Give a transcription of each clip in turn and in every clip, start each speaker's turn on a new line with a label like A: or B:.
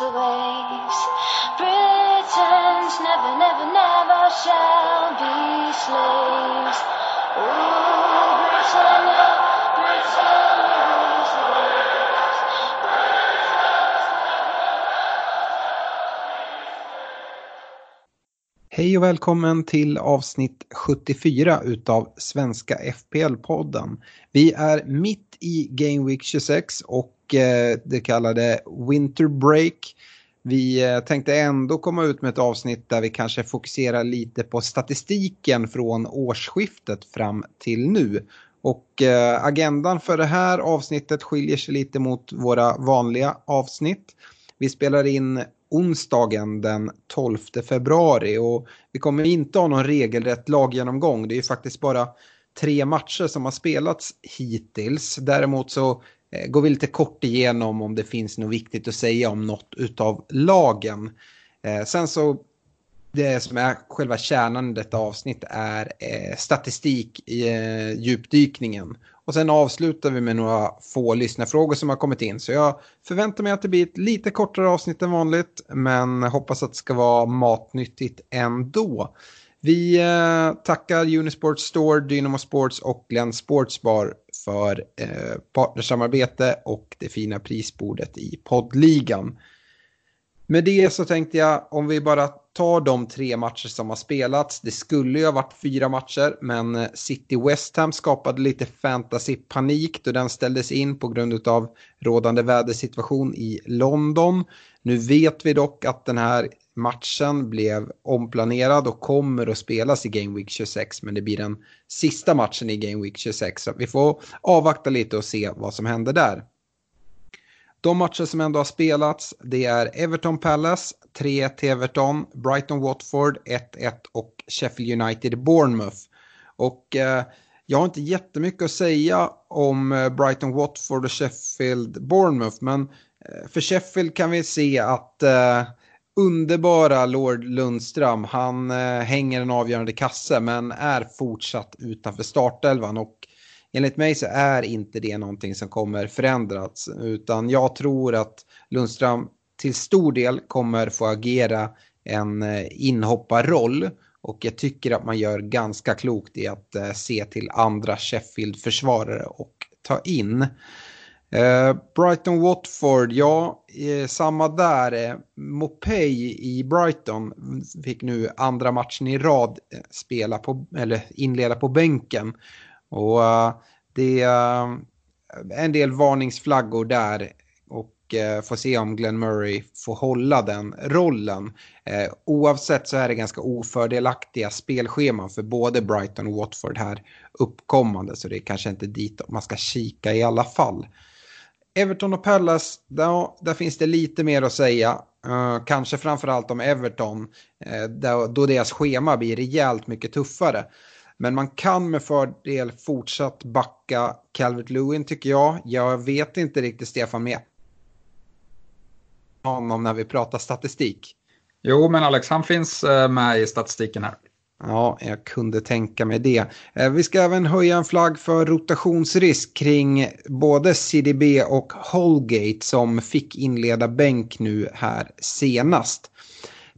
A: Rules the waves. Britons never, never, never shall be slaves. Ooh, Britannia, Britannia rules the waves.
B: Hej och välkommen till avsnitt 74 utav Svenska FPL-podden. Vi är mitt i Game Week 26 och Eh, det kallade Winter Break. Vi eh, tänkte ändå komma ut med ett avsnitt där vi kanske fokuserar lite på statistiken från årsskiftet fram till nu. Och eh, agendan för det här avsnittet skiljer sig lite mot våra vanliga avsnitt. Vi spelar in onsdagen den 12 februari och vi kommer inte ha någon regelrätt laggenomgång. Det är ju faktiskt bara tre matcher som har spelats hittills. Däremot så Eh, går vi lite kort igenom om det finns något viktigt att säga om något utav lagen. Eh, sen så det som är själva kärnan i detta avsnitt är eh, statistik i djupdykningen. Och sen avslutar vi med några få lyssnarfrågor som har kommit in. Så jag förväntar mig att det blir ett lite kortare avsnitt än vanligt. Men hoppas att det ska vara matnyttigt ändå. Vi tackar Unisport Store, Dynamo Sports och Glenn Sportsbar för eh, partnersamarbete och det fina prisbordet i poddligan. Med det så tänkte jag om vi bara tar de tre matcher som har spelats. Det skulle ju ha varit fyra matcher men eh, City West Ham skapade lite fantasypanik då den ställdes in på grund av rådande vädersituation i London. Nu vet vi dock att den här matchen blev omplanerad och kommer att spelas i Game Week 26 men det blir den sista matchen i Game Week 26 så vi får avvakta lite och se vad som händer där. De matcher som ändå har spelats det är Everton Palace 3-1 till Everton, Brighton Watford 1-1 och Sheffield United Bournemouth. Och eh, jag har inte jättemycket att säga om eh, Brighton Watford och Sheffield Bournemouth men eh, för Sheffield kan vi se att eh, underbara Lord Lundström. Han eh, hänger en avgörande kasse men är fortsatt utanför startelvan. Och enligt mig så är inte det någonting som kommer förändras utan jag tror att Lundström till stor del kommer få agera en eh, inhopparroll. Och jag tycker att man gör ganska klokt i att eh, se till andra Sheffield-försvarare och ta in. Eh, Brighton Watford, ja, eh, samma där. Eh, Mopey i Brighton fick nu andra matchen i rad spela på, eller inleda på bänken. Och det är en del varningsflaggor där och får se om Glenn Murray får hålla den rollen. Oavsett så är det ganska ofördelaktiga spelscheman för både Brighton och Watford här uppkommande så det är kanske inte dit man ska kika i alla fall. Everton och Palace, där, där finns det lite mer att säga. Uh, kanske framförallt om Everton, uh, där, då deras schema blir rejält mycket tuffare. Men man kan med fördel fortsatt backa Calvert Lewin tycker jag. Jag vet inte riktigt Stefan med honom när vi pratar statistik.
C: Jo, men Alex, han finns eh, med i statistiken här.
B: Ja, jag kunde tänka mig det. Eh, vi ska även höja en flagg för rotationsrisk kring både CDB och Holgate som fick inleda bänk nu här senast.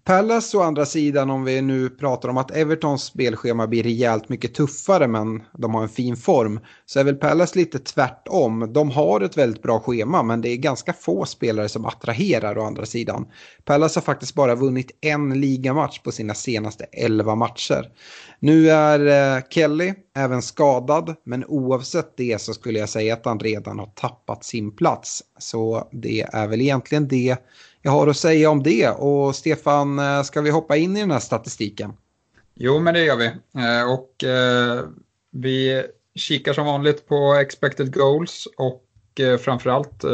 B: Palace å andra sidan, om vi nu pratar om att Evertons spelschema blir rejält mycket tuffare men de har en fin form, så är väl Palace lite tvärtom. De har ett väldigt bra schema men det är ganska få spelare som attraherar å andra sidan. Palace har faktiskt bara vunnit en ligamatch på sina senaste elva matcher. Nu är eh, Kelly även skadad, men oavsett det så skulle jag säga att han redan har tappat sin plats. Så det är väl egentligen det jag har att säga om det. Och Stefan, eh, ska vi hoppa in i den här statistiken?
C: Jo, men det gör vi. Eh, och eh, vi kikar som vanligt på expected goals och eh, framförallt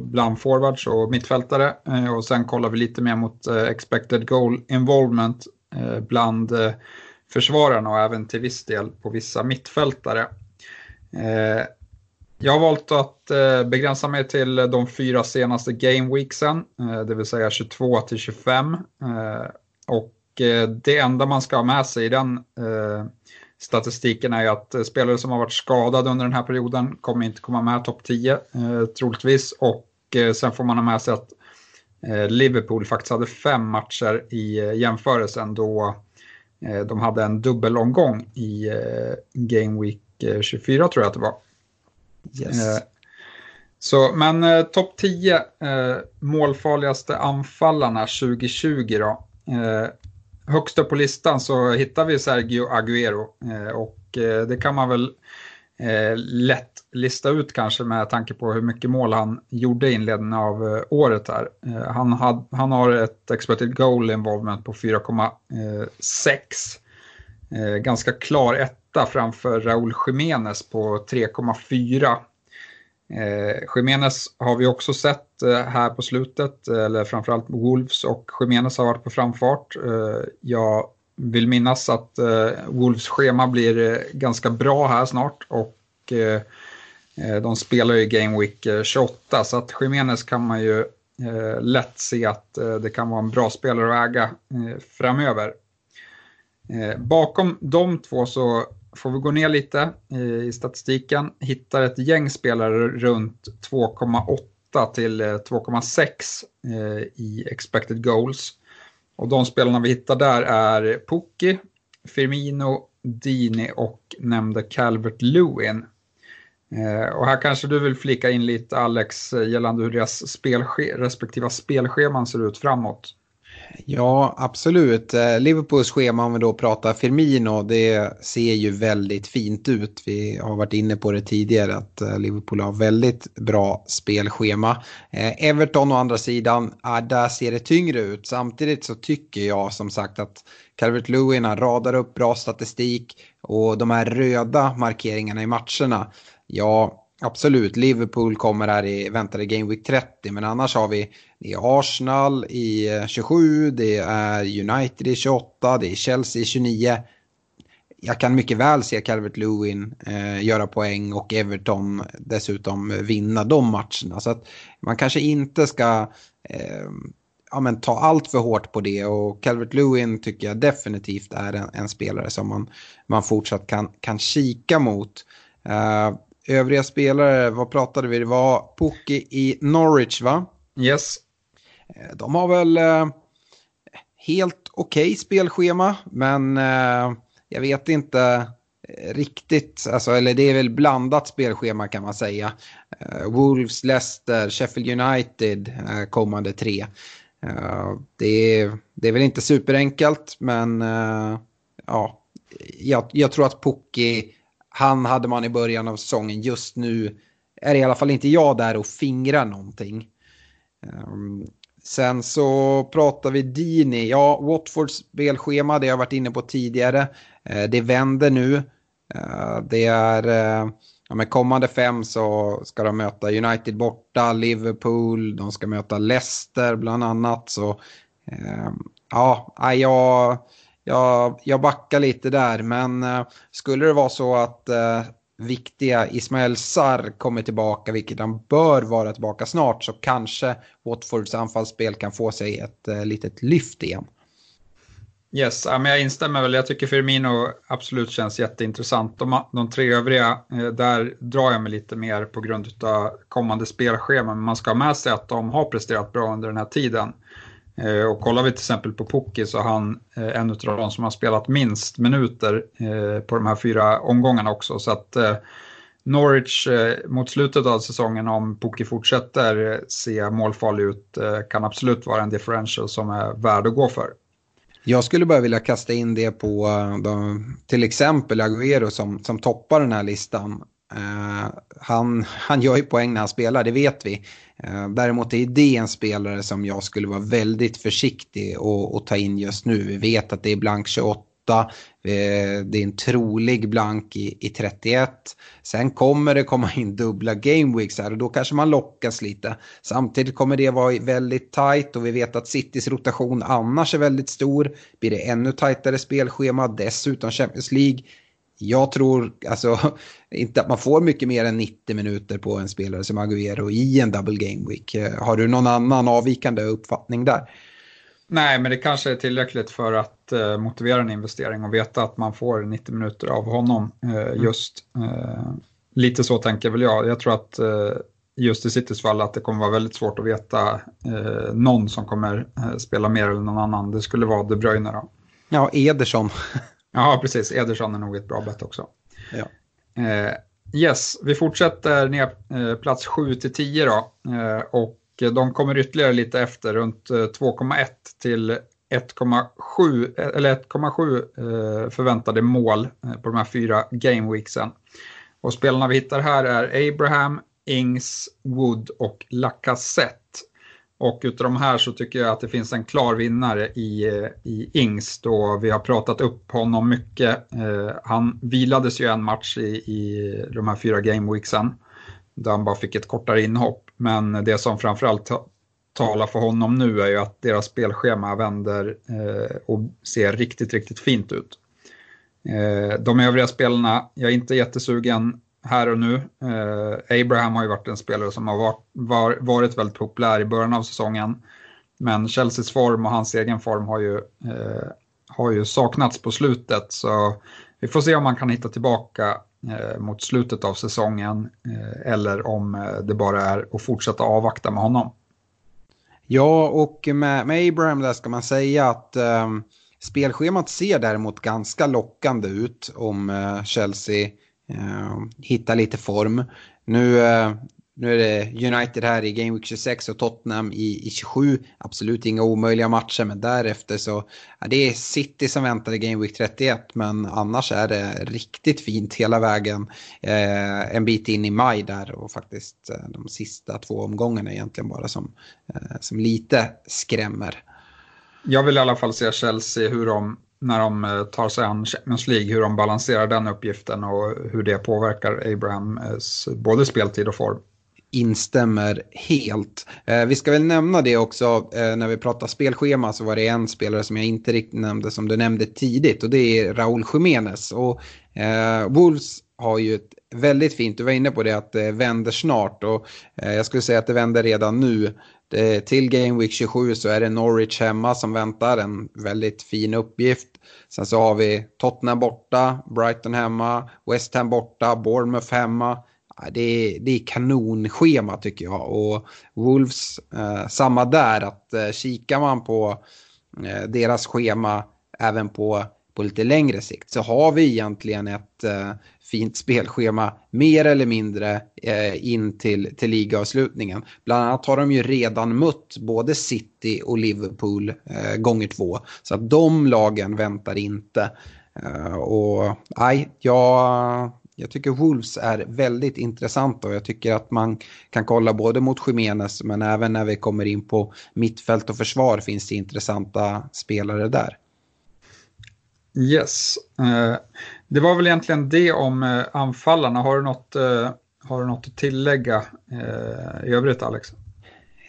C: bland forwards och mittfältare. Och sen kollar vi lite mer mot expected goal involvement bland försvararna och även till viss del på vissa mittfältare. Jag har valt att eh, begränsa mig till de fyra senaste gameweeksen, eh, det vill säga 22 till 25. Eh, och det enda man ska ha med sig i den statistiken är att spelare som har varit skadade under den här perioden kommer inte komma med topp 10 troligtvis. Och sen får man ha med sig att Liverpool faktiskt hade fem matcher i jämförelsen då de hade en dubbelomgång i Game Week 24 tror jag att det var. Yes. Eh, så, men eh, topp 10 eh, målfarligaste anfallarna 2020 då. Eh, högst upp på listan så hittar vi Sergio Aguero eh, och eh, det kan man väl eh, lätt lista ut kanske med tanke på hur mycket mål han gjorde i inledningen av eh, året här. Eh, han, had, han har ett expected goal involvement på 4,6. ganska klar ett framför Raúl Jiménez på 3,4. Eh, Jiménez har vi också sett eh, här på slutet, eh, eller framförallt Wolves och Jiménez har varit på framfart. Eh, jag vill minnas att eh, Wolves schema blir eh, ganska bra här snart och de spelar ju Game Week 28 så att Jiménez kan man ju lätt se att det kan vara en bra spelare att äga framöver. bakom de två så får vi gå ner lite i statistiken, hittar ett gäng spelare runt 2,8 till eh, 2,6 eh, i expected goals. Och de spelarna vi hittar där är Pukki, Firmino, Dini och nämnde Calvert Lewin. Eh, och här kanske du vill flika in lite Alex eh, gällande hur deras spelske respektiva spelscheman ser ut framåt.
B: Ja, absolut. Eh, Liverpools schema om vi då pratar Firmino, det ser ju väldigt fint ut. Vi har varit inne på det tidigare att eh, Liverpool har väldigt bra spelschema. Eh, Everton å andra sidan, ah, där ser det tyngre ut. Samtidigt så tycker jag som sagt att Calvert Lewin radar upp bra statistik och de här röda markeringarna i matcherna, ja, Absolut, Liverpool kommer här i väntade Game Week 30 men annars har vi det är Arsenal i eh, 27, det är United i 28, det är Chelsea i 29. Jag kan mycket väl se Calvert Lewin eh, göra poäng och Everton dessutom vinna de matcherna. Så att man kanske inte ska eh, ja, men ta allt för hårt på det och Calvert Lewin tycker jag definitivt är en, en spelare som man, man fortsatt kan, kan kika mot. Eh, övriga spelare, vad pratade vi? Det var Pukki i Norwich va?
C: Yes.
B: Eh, de har väl eh, helt okej okay spelschema, men eh, jag vet inte riktigt, alltså, eller det är väl blandat spelschema kan man säga. Wolves, Leicester, Sheffield United kommande tre. det, är, det är väl inte superenkelt, men ja, jag, jag tror att Pukki han hade man i början av säsongen. Just nu är i alla fall inte jag där och fingrar någonting. Ehm, Sen så pratar vi Dini. Ja, Watfords spelschema, det har jag varit inne på tidigare. Eh, det vänder nu. Eh, det är... Eh, ja, med kommande fem så ska de möta United borta, Liverpool, de ska möta Leicester bland annat. Så ja, jag jag, jag backar lite där, men skulle det vara så att viktiga Ismael Sarr kommer tillbaka, vilket han bör vara tillbaka snart, så kanske Watfords anfallsspel kan få sig ett eh, litet lyft igen.
C: Yes, men jag instämmer väl. Jag tycker Firmino absolut känns jätteintressant. De, de tre övriga, eh, där drar jag mig lite mer på grund av kommande spelschema. Men man ska ha med sig att de har presterat bra under den här tiden. Eh, och kollar vi till exempel på Pukki så är han eh, en av de som har spelat minst minuter eh, på de här fyra omgångarna också. Så att eh, Norwich eh, mot slutet av säsongen, om Pukki fortsätter eh, se målfarlig ut, kan absolut vara en differential som är värd att gå för.
B: Jag skulle bara vilja kasta in det på de, till exempel Agüero som, som toppar den här listan. Eh, han, han gör ju poäng när han spelar, det vet vi. Eh, däremot är det en spelare som jag skulle vara väldigt försiktig att ta in just nu. Vi vet att det är blank 28, eh, det är en trolig blank i, i 31. Sen kommer det komma in dubbla gameweeks här och då kanske man lockas lite. Samtidigt kommer det vara väldigt tajt och vi vet att Citys rotation annars är väldigt stor. Blir det ännu tajtare spelschema, dessutom Champions League jag tror alltså, inte att man får mycket mer än 90 minuter på en spelare som Agüero i en double game week. Eh, har du någon annan avvikande uppfattning där?
C: Nej, men det kanske är tillräckligt för att uh, motivera en investering och veta att man får 90 minuter av honom. Uh, just uh, lite så tänker väl jag. Jag tror att just i Citys fall att det kommer vara väldigt svårt att veta någon som kommer spela mer eller någon annan. Det skulle vara De Bruyne då.
B: Ja, Ederson.
C: Ja, precis. Ederson är nog ett bra bett också.
B: Ja.
C: Eh, yes, vi fortsätter ner eh, plats 7 till 10 då. Eh, och de kommer ytterligare lite efter, runt eh, 2,1 till 1,7 eh, eller 1,7 eh, förväntade mål eh, på de här fyra gameweeksen. Och spelarna vi hittar här är Abraham, Ings, Wood och Lacazette. Och utav de här så tycker jag att det finns en klar vinnare i, eh, i Ings då vi har pratat upp honom mycket. Eh, han vilades ju en match i, i de här fyra gameweeksen där han bara fick ett kortare inhopp. Men det som framförallt talar för honom nu är ju att deras spelschema vänder eh, och ser riktigt, riktigt fint ut. Eh, de övriga spelarna, jag är inte jättesugen här och nu. Eh, Abraham har ju varit en spelare som har varit, var, varit väldigt populär i början av säsongen. Men Chelseas form och hans egen form har ju, eh, har ju saknats på slutet. Så vi får se om man kan hitta tillbaka eh, mot slutet av säsongen eh, eller om eh, det bara är att fortsätta avvakta med honom.
B: Ja, och med, med Abraham där ska man säga att eh, spelschemat ser däremot ganska lockande ut om eh, Chelsea Ehm, hitta lite form. Nu, eh, nu är det United här i Game Week 26 och Tottenham i, i 27. Absolut inga omöjliga matcher, men därefter så ja, det är City som väntar i Game Week 31. Men annars är det riktigt fint hela vägen eh, en bit in i maj där och faktiskt eh, de sista två omgångarna egentligen bara som, eh, som lite skrämmer.
C: Jag vill i alla fall se Chelsea hur de när de eh, tar sig an Champions League, hur de balanserar den uppgiften och hur det påverkar Abrahams eh, både speltid och form.
B: Instämmer helt. Eh, vi ska väl nämna det också, eh, när vi pratar spelschema så var det en spelare som jag inte riktigt nämnde som du nämnde tidigt och det är Raúl Jiménez. Och, eh, Wolves har ju ett väldigt fint, du var inne på det att det vänder snart och eh, jag skulle säga att det vänder redan nu. Eh, till Game Week 27 så är det Norwich hemma som väntar, en väldigt fin uppgift. Sen så har vi Tottenham borta, Brighton hemma, West Ham borta, Bournemouth hemma. Det är, det är kanonschema tycker jag. Och Wolves, eh, samma där, att eh, kikar man på eh, deras schema även på på lite längre sikt så har vi egentligen ett eh, fint spelschema mer eller mindre eh, in till, till ligaavslutningen. Bland annat har de ju redan mött både City och Liverpool eh, gånger två. Så att de lagen väntar inte. Eh, och nej, jag, jag tycker Wolves är väldigt intressanta och jag tycker att man kan kolla både mot Jiménez men även när vi kommer in på mittfält och försvar finns det intressanta spelare där.
C: Yes. Eh, det var väl egentligen det om eh, anfallarna. Har du något, eh, har du något att tillägga eh, i övrigt Alex?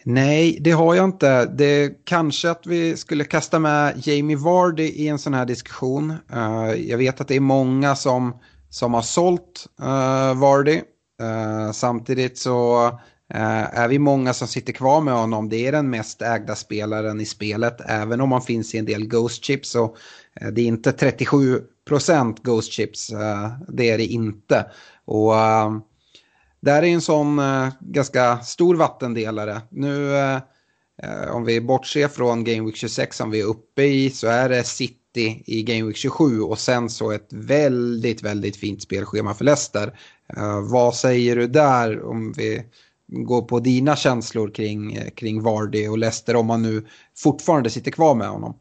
B: Nej, det har jag inte. Det kanske att vi skulle kasta med Jamie Vardy i en sån här diskussion. Eh, jag vet att det är många som, som har sålt eh, Vardy. samtidigt så är vi många som sitter kvar med honom. Det är den mest ägda spelaren i spelet. Även om han finns i en del Ghost Chips så Eh, det är inte 37 procent Ghost Chips, eh, det är det inte. Och eh, där är en sån ganska stor vattendelare. Nu om vi bortser från Game Week 26 som vi är uppe i så är det City i Game Week 27 och sen så ett väldigt, väldigt fint spelschema för Leicester. Vad säger du där om vi går på dina känslor kring, kring Vardy och Leicester om man nu fortfarande sitter kvar med honom?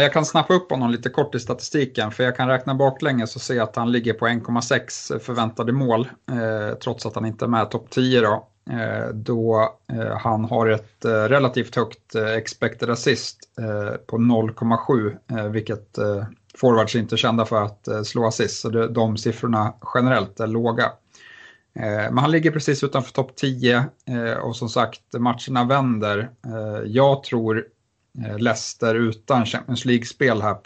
C: Jag kan snappa upp honom lite kort i statistiken för jag kan räkna baklänges och se att han ligger på 1,6 förväntade mål eh, trots att han inte är med topp 10 då. Eh, då eh, han har ett eh, relativt högt eh, expected assist eh, på 0,7 eh, vilket forwards inte är kända för att slå assist så de siffrorna generellt är låga. Men han ligger precis utanför topp 10 och som sagt matcherna vänder. Jag tror Leicester utan Champions League-spel här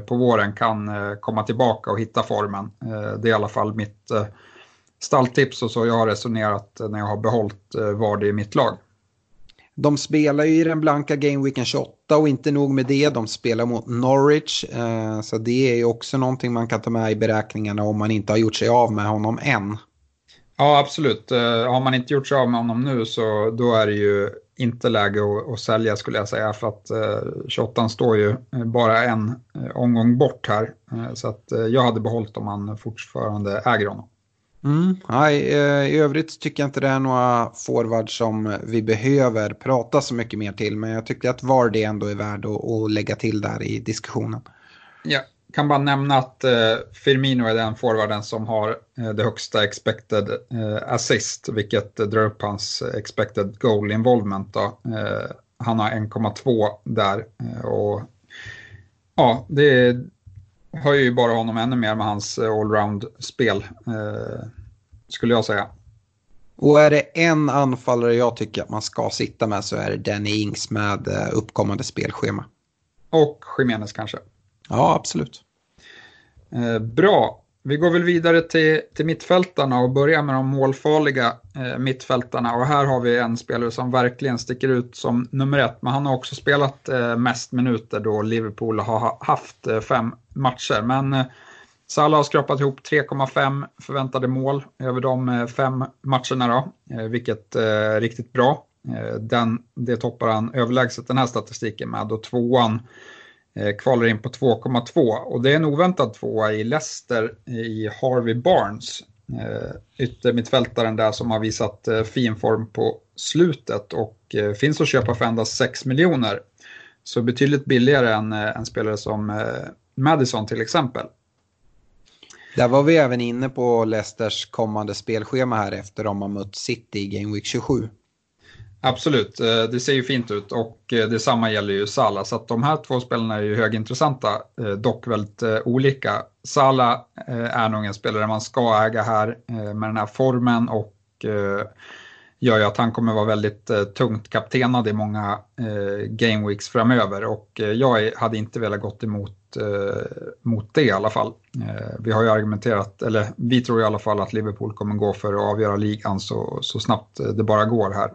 C: på våren kan komma tillbaka och hitta formen. Det är i alla fall mitt stalltips och så jag har resonerat när jag har behållit eh, Vardy i mitt lag.
B: De spelar ju i den blanka Gameweeken 28 och inte nog med det, de spelar mot Norwich. Eh, så det är ju också någonting man kan ta med i beräkningarna om man inte har gjort sig av med honom än.
C: Ja, absolut. Eh, har man inte gjort sig av med honom nu så då är det ju inte läge att, att sälja skulle jag säga för att 28 står ju bara en omgång bort här. Så att jag hade behållit om man fortfarande äger honom.
B: Mm, nej, eh, I övrigt tycker jag inte det är några forwards som vi behöver prata så mycket mer till. Men jag tycker att Vardy ändå är värd att, att lägga till där i diskussionen.
C: Ja, kan bara nämna att eh, Firmino är den forwarden som har eh, det högsta expected eh, assist, vilket drar upp hans expected goal involvement. Då. Han har 1,2 där. Och ja, det höjer ju bara honom ännu mer med hans allround-spel skulle jag säga.
B: Och är det en anfallare jag tycker att man ska sitta med så är det Danny Ings med uppkommande spelschema.
C: Och Jiménez kanske.
B: Ja, absolut.
C: Eh, bra. Vi går väl vidare till, till mittfältarna och börjar med de målfarliga eh, mittfältarna. Och här har vi en spelare som verkligen sticker ut som nummer ett. Men han har också spelat eh, mest minuter då Liverpool har haft eh, fem matcher. Men eh, Salah har skrapat ihop 3,5 förväntade mål över de eh, fem matcherna då, eh, vilket är eh, riktigt bra. Eh, den, det toppar han överlägset den här statistiken med och tvåan Eh, kvalar in på 2,2 och det är en oväntad tvåa i Leicester i Harvey Barnes. Eh, yttermittfältaren där som har visat eh, fin form på slutet och finns att köpa för endast 6 miljoner. Så betydligt billigare än en spelare som Madison till exempel.
B: Där var vi även inne på Leicesters kommande spelschema här efter de har mött City i Game Week 27.
C: Absolut, eh, det ser ju fint ut och eh, detsamma gäller ju Sala. Så att de här två spelarna är ju högintressanta, eh, dock väldigt olika. Sala är nog en spelare man ska äga här med den här formen och gör ju att han kommer vara väldigt tungt kaptenad i många game weeks framöver och jag hade inte velat gått emot mot det i alla fall. Vi har ju argumenterat, eller vi tror i alla fall att Liverpool kommer gå för att avgöra ligan så, så snabbt det bara går här.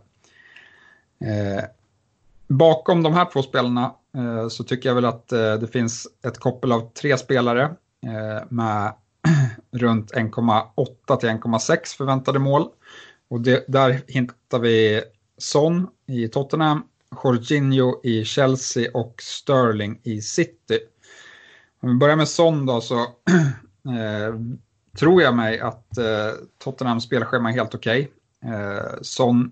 C: Eh, bakom de här två spelarna eh, så tycker jag väl att eh, det finns ett koppel av tre spelare eh, med runt 1,8 till 1,6 förväntade mål. Och det, där hittar vi Son i Tottenham, Jorginho i Chelsea och Sterling i City. Om vi börjar med Son då så eh, tror jag mig att eh, Tottenhams spelschema är helt okej. Okay. Eh, Son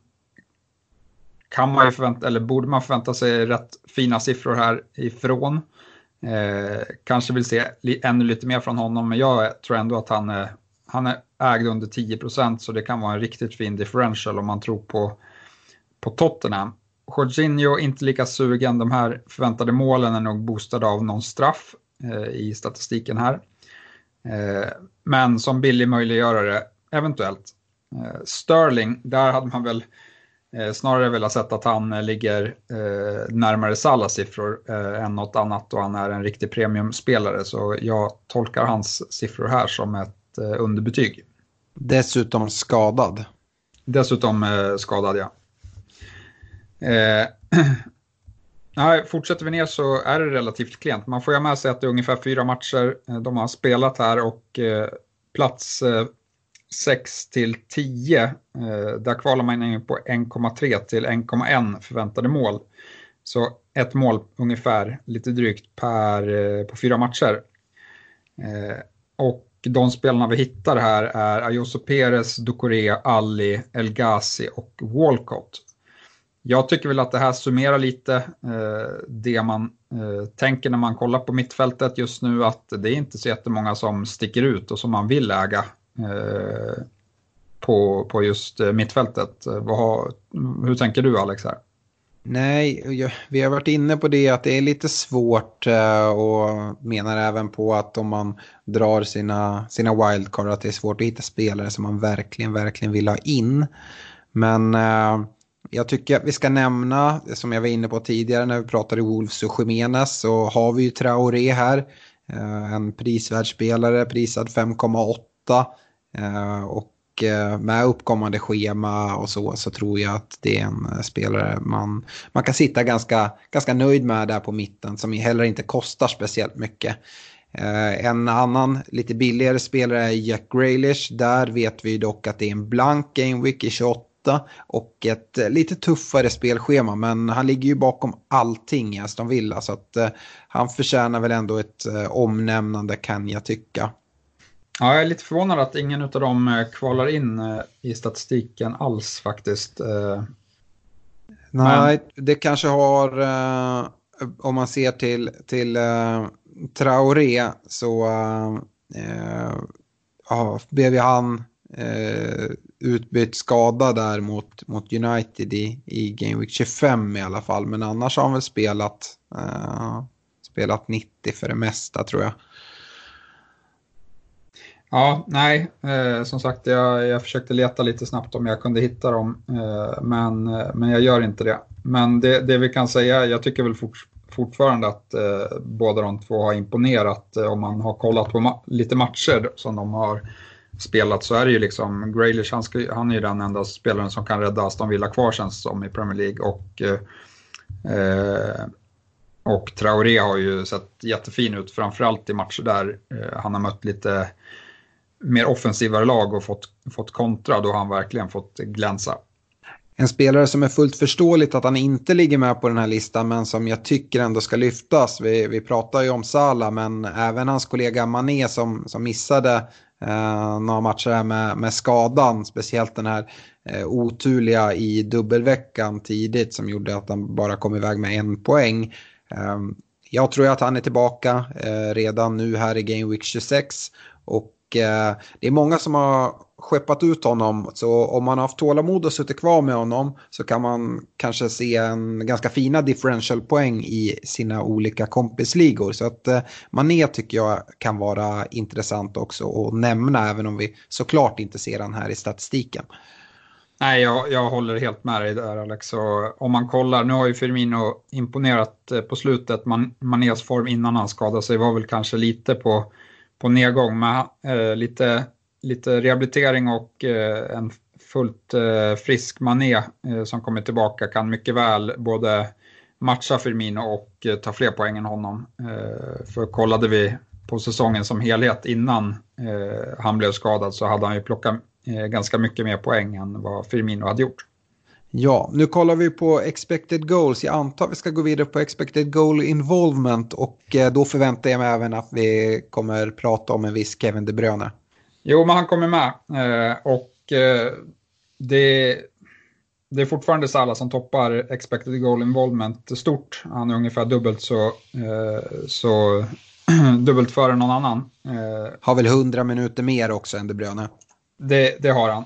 C: kan man ju förvänta, eller borde man förvänta sig rätt fina siffror här ifrån. Eh, kanske vill se li, ännu lite mer från honom, men jag tror ändå att han, är, han är ägd under 10% så det kan vara en riktigt fin differential om man tror på, på Tottenham. Jorginho inte lika sugen, de här förväntade målen är nog boostade av någon straff Eh, i statistiken här. Eh, men som billig möjliggörare, eventuellt. Eh, Sterling, där hade man väl snarare velat sett att han ligger närmare Salas siffror än något annat och han är en riktig premiumspelare. Så jag tolkar hans siffror här som ett underbetyg.
B: Dessutom skadad.
C: Dessutom skadad, ja. Nej, fortsätter vi ner så är det relativt klent. Man får ju med sig att det är ungefär fyra matcher eh, de har spelat här och eh, plats 6 till 10. Eh, där kvalar man in på 1,3 till 1,1 förväntade mål. Så ett mål ungefär, lite drygt, per, eh, på fyra matcher. Eh, och de spelarna vi hittar här är Ayoso Perez, Ducoré, Ali, El Ghazi och Walcott. Jag tycker väl att det här summerar lite eh, det man eh, tänker när man kollar på mittfältet just nu att det är inte så jättemånga som sticker ut och som man vill äga Eh, på, på just eh, mittfältet. Eh, vad, hur tänker du Alex här?
B: Nej, vi har varit inne på det att det är lite svårt eh, och menar även på att om man drar sina, sina wildcard att det är svårt att hitta spelare som man verkligen, verkligen vill ha in. Men eh, jag tycker att vi ska nämna, som jag var inne på tidigare när vi pratade Wolves och Jiménez, så har vi ju Traoré här. Eh, en prisvärd spelare, prisad 5,8. Eh, och eh, med uppkommande schema och så, så tror jag att det är en eh, spelare man, man kan sitta ganska, ganska nöjd med där på mitten som heller inte kostar speciellt mycket. En annan lite billigare spelare är Jack Grealish. Där vet vi dock att det är en blank gameweek i 28 och ett lite tuffare spelschema. Men han ligger ju bakom allting i Aston Villa så att han förtjänar väl ändå ett omnämnande kan jag tycka.
C: Ja, jag är lite förvånad att ingen av dem eh, kvalar in eh, i statistiken alls faktiskt. Eh.
B: Nej, Men... det kanske har, om man ser till, till Traoré så ja, blev ju han utbytt skada där mot, mot United i, i Game Week 25 i alla fall. Men annars har han väl spelat, spelat 90 för det mesta tror jag.
C: Ja, nej, eh, som sagt jag, jag försökte leta lite snabbt om jag kunde hitta dem, eh, men, eh, men jag gör inte det. Men det, det vi kan säga, jag tycker väl fort, fortfarande att eh, båda de två har imponerat. Eh, om man har kollat på ma lite matcher som de har spelat så är det ju liksom Graylish, han, ska, han är ju den enda spelaren som kan rädda Aston Villa kvar känns som i Premier League. Och, eh, eh, och Traoré har ju sett jättefin ut, framförallt i matcher där eh, han har mött lite mer offensivare lag och fått, fått kontra, då har han verkligen fått glänsa.
B: En spelare som är fullt förståeligt att han inte ligger med på den här listan men som jag tycker ändå ska lyftas. Vi, vi pratar ju om Sala men även hans kollega Mané som, som missade eh, några matcher här med, med skadan. Speciellt den här eh, oturliga i dubbelveckan tidigt som gjorde att han bara kom iväg med en poäng. Eh, jag tror att han är tillbaka eh, redan nu här i Game Week 26 och Eh, det är många som har skeppat ut honom. Så om man har haft tålamod och suttit kvar med honom så kan man kanske se en ganska fina differential poäng i sina olika kompisligor. Så att eh, Mané tycker jag kan vara intressant också att nämna även om vi såklart inte ser han här i statistiken.
C: Nej, jag, jag håller helt med dig där Alex. Och om man kollar, nu har ju Firmino imponerat eh, på slutet. Man, Manés form innan han skadade sig var väl kanske lite på på nedgång med eh, lite, lite rehabilitering och eh, en fullt eh, frisk Mané eh, som kommer tillbaka kan mycket väl både matcha Firmino och eh, ta fler poäng än honom. Eh, för kollade vi på säsongen som helhet innan eh, han blev skadad så hade han ju plockat eh, ganska mycket mer poäng än vad Firmino hade gjort.
B: Ja, nu kollar vi på expected goals. Jag antar att vi ska gå vidare på expected goal involvement och eh, då förväntar jag mig även att vi kommer prata om en viss Kevin De Bruyne.
C: Jo, men han kommer med eh, och eh, det, det är fortfarande Salah som toppar expected goal involvement stort. Han är ungefär dubbelt så, så dubbelt före någon annan.
B: Har väl 100 minuter mer också än De Bruyne.
C: Det, det har han.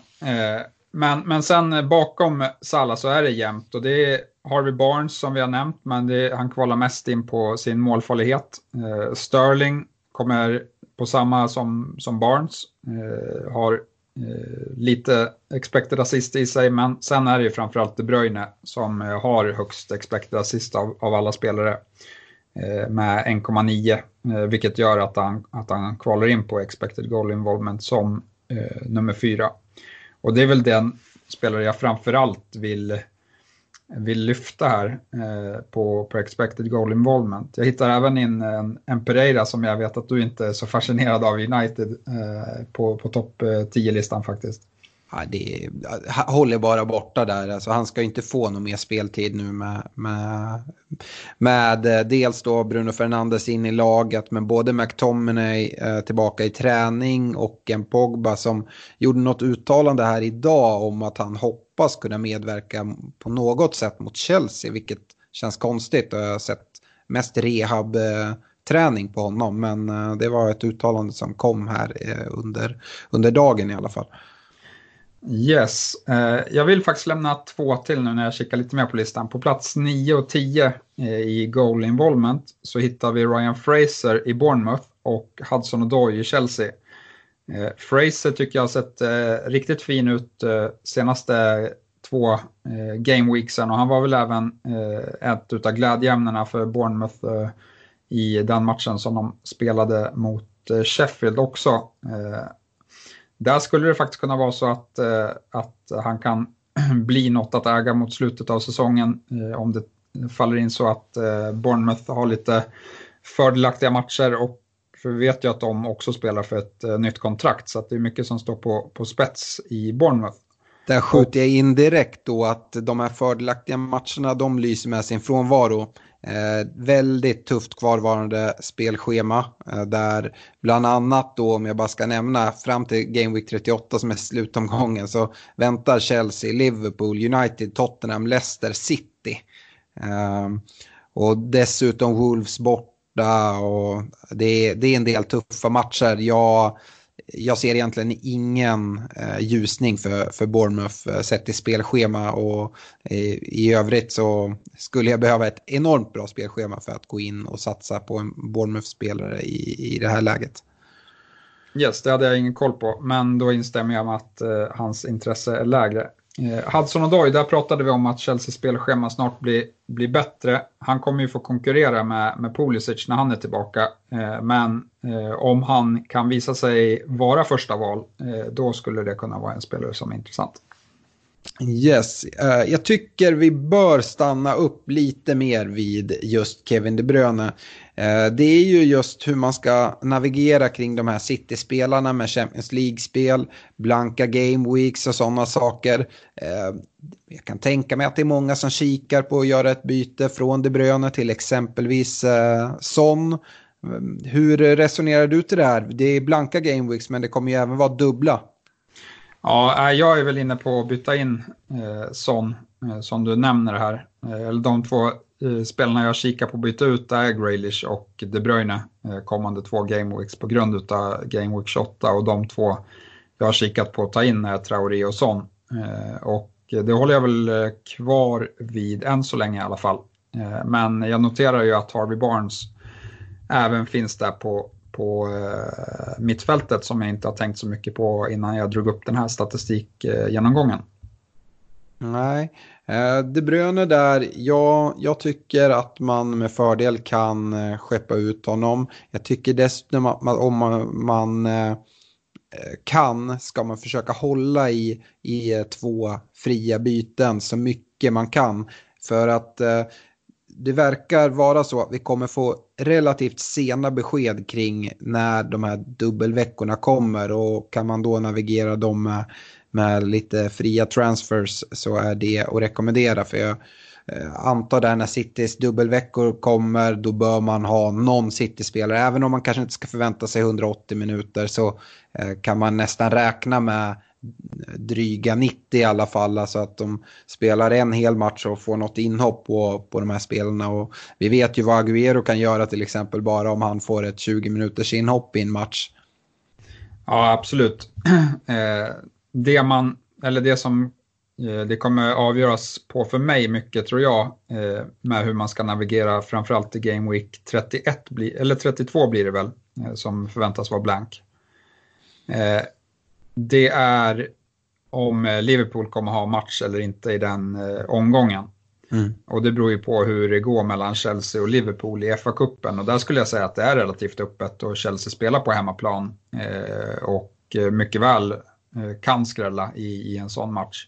C: Men, men sen eh, bakom Salah så är det jämnt och det är Harvey Barnes som vi har nämnt, men det, han kvalar mest in på sin målfarlighet. Eh, Sterling kommer på samma som, som Barnes, eh, har eh, lite expected assist i sig, men sen är det ju framförallt De Bruyne som eh, har högst expected assist av, av alla spelare eh, med 1,9, eh, vilket gör att han, att han kvalar in på expected goal involvement som eh, nummer fyra. Och det är väl den spelare jag framförallt vill vill lyfta här eh, på, på expected goal involvement. Jag hittar även in en, en Pereira som jag vet att du inte är så fascinerad av United eh, på, på topp eh, 10-listan faktiskt.
B: Ja, det håller bara borta där. Alltså, han ska inte få någon mer speltid nu med, med, med eh, dels då Bruno Fernandes in i laget men både McTominay eh, tillbaka i träning och en Pogba som gjorde något uttalande här idag om att han hoppas kunna medverka på något sätt mot Chelsea vilket känns konstigt. Jag har sett mest rehab eh, träning på honom men eh, det var ett uttalande som kom här eh, under, under dagen i alla fall.
C: Yes, eh, jag vill faktiskt lämna två till nu när jag kikar lite mer på listan. På plats 9 och 10 eh, i goal involvement så hittar vi Ryan Fraser i Bournemouth och Hudson Odoi i Chelsea. Eh, Fraser tycker jag har sett riktigt fin ut senaste två eh, gameweeksen och han var väl även ett av glädjeämnena för Bournemouth i den matchen som de spelade mot Sheffield också. Där skulle det faktiskt kunna vara så att, eh, att han kan bli något att äga mot slutet av säsongen eh, om det faller in så att eh, Bournemouth har lite fördelaktiga matcher och för vi vet ju att de också spelar för ett eh, nytt kontrakt så att det är mycket som står på, på spets i Bournemouth.
B: Där skjuter jag in direkt då att de här fördelaktiga matcherna de lyser med sin frånvaro. Eh, väldigt tufft kvarvarande spelschema eh, där bland annat då om jag bara ska nämna fram till Game Week 38 som är slutomgången så väntar Chelsea, Liverpool, United, Tottenham, Leicester, City. Eh, och dessutom Wolves borta och det, det är en del tuffa matcher. Jag jag ser egentligen ingen eh, ljusning för, för Bournemouth eh, sett till spelschema och eh, i övrigt så skulle jag behöva ett enormt bra spelschema för att gå in och satsa på en Bournemouth-spelare i, i det här läget.
C: Yes, det hade jag ingen koll på, men då instämmer jag med att eh, hans intresse är lägre. Eh, Hudson Odoi, där pratade vi om att Chelseas spelschema snart blir, blir bättre. Han kommer ju få konkurrera med, med Pulisic när han är tillbaka. Eh, men eh, om han kan visa sig vara första val, eh, då skulle det kunna vara en spelare som är intressant.
B: Yes, eh, jag tycker vi bör stanna upp lite mer vid just Kevin De Bruyne. Eh, det är ju just hur man ska navigera kring de här City-spelarna med Champions League-spel, blanka game weeks och sådana saker. Eh, jag kan tänka mig att det är många som kikar på att göra ett byte från De Bruyne till exempelvis eh, Son. Hur resonerar du till det här? Det är blanka game weeks men det kommer ju även vara dubbla.
C: Ja, jag är väl inne på att byta in Son, som du nämner här. Eller de två Eh, spelarna jag kikar på att byta ut är Graylish och De Bruyne eh, kommande två Gameweeks på grund av Gameweek 28 och de två jag har kikat på att ta in är Traoré och Son. Eh, och det håller jag väl kvar vid än så länge i alla fall. men jag noterar ju att Harvey Barnes även finns där på på mittfältet som jag inte har tänkt så mycket på innan jag drog upp den här statistikgenomgången.
B: Nej, eh, De Bruyne där, ja, jag tycker att man med fördel kan eh, skeppa ut honom. Jag tycker dessutom att om man, man eh, kan ska man försöka hålla i, i två fria byten så mycket man kan. För att det verkar vara så att vi kommer få relativt sena besked kring när de här dubbelveckorna kommer och kan man då navigera dem med, med lite fria transfers så är det att rekommendera för jag eh, antar där när Citys dubbelveckor kommer då bör man ha någon City-spelare även om man kanske inte ska förvänta sig 180 minuter så eh, kan man nästan räkna med dryga 90 i alla fall. Alltså att de spelar en hel match och får något inhopp på, på de här spelarna. Och vi vet ju vad Agüero kan göra till exempel bara om han får ett 20 minuters inhopp i en match.
C: Ja, absolut. Eh, det man, eller det som eh, det kommer avgöras på för mig mycket tror jag eh, med hur man ska navigera framförallt i Game Week 31, eller 32 blir det väl, som förväntas vara blank det är om eh, Liverpool kommer ha match eller inte i den eh, omgången. Mm. Och det beror ju på hur det går mellan Chelsea och Liverpool i FA-cupen. Och där skulle jag säga att det är relativt öppet och Chelsea spelar på hemmaplan. Eh, och mycket väl eh, Eh, kan skrälla i, i, en sån match.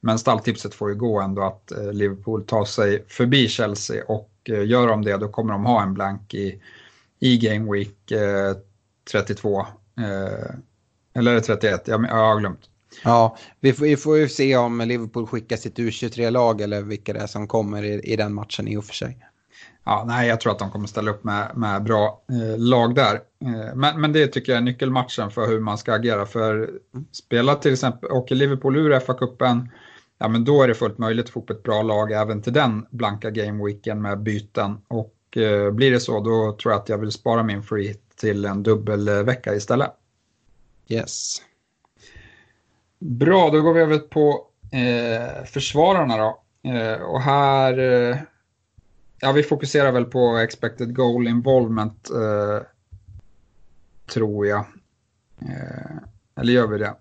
C: men stalltipset får ju gå ändå att eh, Liverpool tar sig förbi Chelsea och eh, gör de det då kommer de ha en blank i, i Game Week 32. Eller 31? Jag, jag har glömt.
B: Ja, vi får, vi får ju se om Liverpool skickar sitt U23-lag eller vilka det är som kommer i, i den matchen i och för sig.
C: Ja, nej, jag tror att de kommer ställa upp med, med bra eh, lag där. Eh, men, men det tycker jag är nyckelmatchen för hur man ska agera. För spela till exempel, åker Liverpool ur FA-cupen, ja men då är det fullt möjligt att få upp ett bra lag även till den blanka gameweeken med byten. Och eh, blir det så, då tror jag att jag vill spara min free till en dubbelvecka istället.
B: Yes.
C: Bra, då går vi över på eh, försvararna då. Eh, och här, eh, ja vi fokuserar väl på expected goal involvement, eh, tror jag. Eh, eller gör vi det?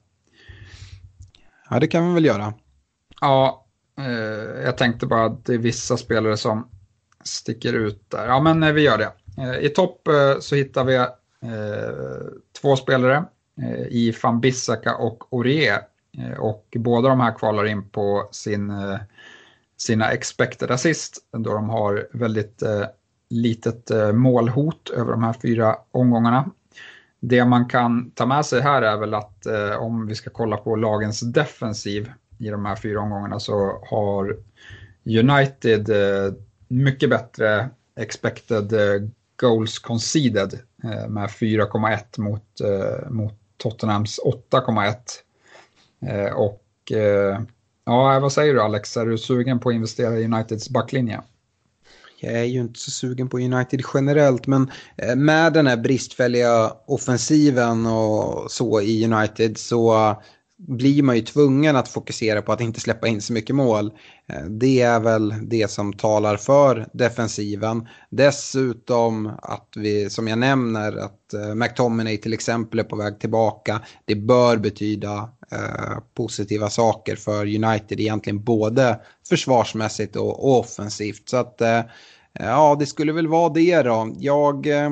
B: Ja, det kan vi väl göra.
C: Ja, eh, jag tänkte bara att det är vissa spelare som sticker ut där. Ja, men vi gör det. I topp så hittar vi två spelare Eh, i van Bissaka och. Eh, och båda de här kvalar in på sin, eh, sina expected assist då de har väldigt eh, litet eh, målhot över de här fyra omgångarna. Det man kan ta med sig här är väl att eh, om vi ska kolla på lagens defensiv i de här fyra omgångarna så har United mycket bättre expected goals conceded med 4,1 mot, mot Tottenhams 8,1. Eh, och eh, ja, vad säger du Alex, är du sugen på att investera i Uniteds backlinje?
B: Jag är ju inte så sugen på United generellt, men eh, med den här bristfälliga offensiven och så i United så blir man ju tvungen att fokusera på att inte släppa in så mycket mål. Eh, det är väl det som talar för defensiven. Dessutom att vi, som jag nämner, att eh, McTominay till exempel är på väg tillbaka. Det bör betyda eh, positiva saker för United egentligen både försvarsmässigt och, och offensivt. Så att eh, ja, det skulle väl vara det då. Jag... Eh,